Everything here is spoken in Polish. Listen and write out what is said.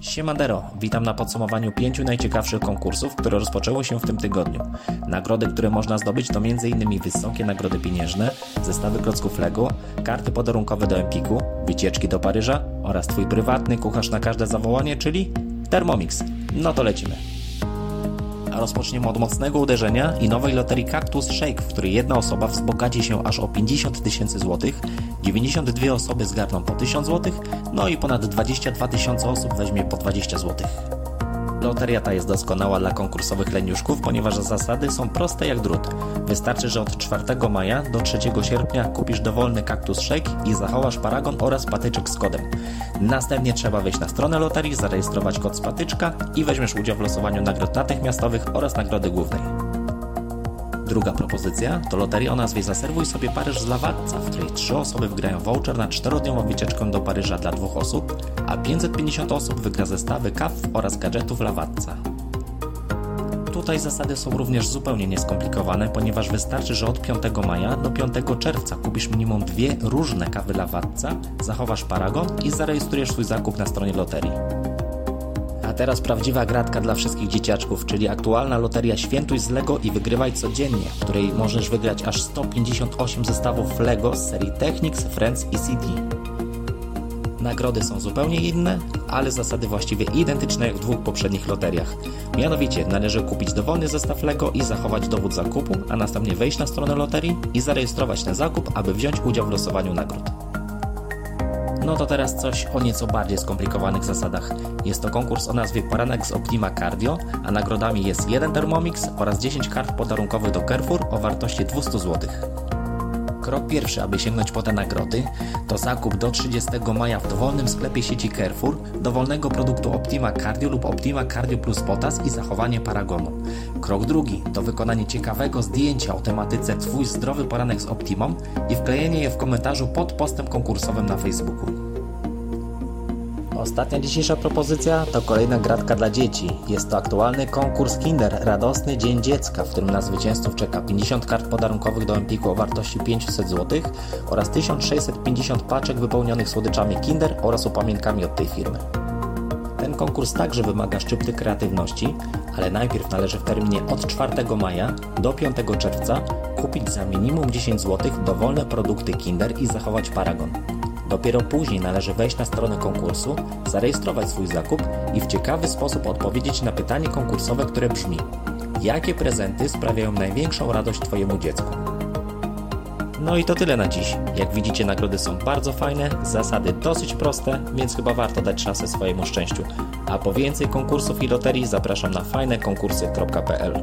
Siemandero, witam na podsumowaniu pięciu najciekawszych konkursów, które rozpoczęły się w tym tygodniu. Nagrody, które można zdobyć to m.in. wysokie nagrody pieniężne, zestawy klocków Lego, karty podarunkowe do Empiku, wycieczki do Paryża oraz Twój prywatny kucharz na każde zawołanie, czyli Thermomix. No to lecimy. A rozpoczniemy od mocnego uderzenia i nowej loterii Cactus Shake, w której jedna osoba wzbogaci się aż o 50 tysięcy złotych, 92 osoby zgarną po 1000 złotych, no i ponad 22 tysiące osób weźmie po 20 złotych. Loteria ta jest doskonała dla konkursowych leniuszków, ponieważ zasady są proste jak drut. Wystarczy, że od 4 maja do 3 sierpnia kupisz dowolny kaktus shake i zachowasz paragon oraz patyczek z kodem. Następnie trzeba wejść na stronę loterii, zarejestrować kod z patyczka i weźmiesz udział w losowaniu nagród natychmiastowych oraz nagrody głównej. Druga propozycja to loteria o nazwie Zaserwuj sobie Paryż z Lawatca, w której trzy osoby wygrają voucher na czterodniową wycieczkę do Paryża dla dwóch osób, a 550 osób wygra zestawy kaw oraz gadżetów Lawatca. Tutaj zasady są również zupełnie nieskomplikowane, ponieważ wystarczy, że od 5 maja do 5 czerwca kupisz minimum dwie różne kawy Lawatca, zachowasz paragon i zarejestrujesz swój zakup na stronie loterii. A teraz prawdziwa gratka dla wszystkich dzieciaczków, czyli aktualna loteria Świętuj z Lego i wygrywaj codziennie, w której możesz wygrać aż 158 zestawów Lego z serii Technics, Friends i CD. Nagrody są zupełnie inne, ale zasady właściwie identyczne jak w dwóch poprzednich loteriach. Mianowicie należy kupić dowolny zestaw Lego i zachować dowód zakupu, a następnie wejść na stronę loterii i zarejestrować ten zakup, aby wziąć udział w losowaniu nagród. No to teraz coś o nieco bardziej skomplikowanych zasadach. Jest to konkurs o nazwie Poranek z Optima Cardio, a nagrodami jest jeden Thermomix oraz 10 kart podarunkowych do Carrefour o wartości 200 zł. Krok pierwszy, aby sięgnąć po te nagrody, to zakup do 30 maja w dowolnym sklepie sieci Carrefour dowolnego produktu Optima Cardio lub Optima Cardio Plus Potas i zachowanie paragonu. Krok drugi to wykonanie ciekawego zdjęcia o tematyce Twój zdrowy poranek z Optimą i wklejenie je w komentarzu pod postem konkursowym na Facebooku. Ostatnia dzisiejsza propozycja to kolejna gratka dla dzieci. Jest to aktualny konkurs Kinder Radosny Dzień Dziecka, w którym na zwycięzców czeka 50 kart podarunkowych do Empiku o wartości 500 zł oraz 1650 paczek wypełnionych słodyczami Kinder oraz upamienkami od tej firmy. Ten konkurs także wymaga szczypty kreatywności, ale najpierw należy w terminie od 4 maja do 5 czerwca kupić za minimum 10 zł dowolne produkty Kinder i zachować paragon. Dopiero później należy wejść na stronę konkursu, zarejestrować swój zakup i w ciekawy sposób odpowiedzieć na pytanie konkursowe, które brzmi: Jakie prezenty sprawiają największą radość Twojemu dziecku? No i to tyle na dziś. Jak widzicie, nagrody są bardzo fajne, zasady dosyć proste, więc chyba warto dać szansę swojemu szczęściu. A po więcej konkursów i loterii zapraszam na fajnekonkursy.pl.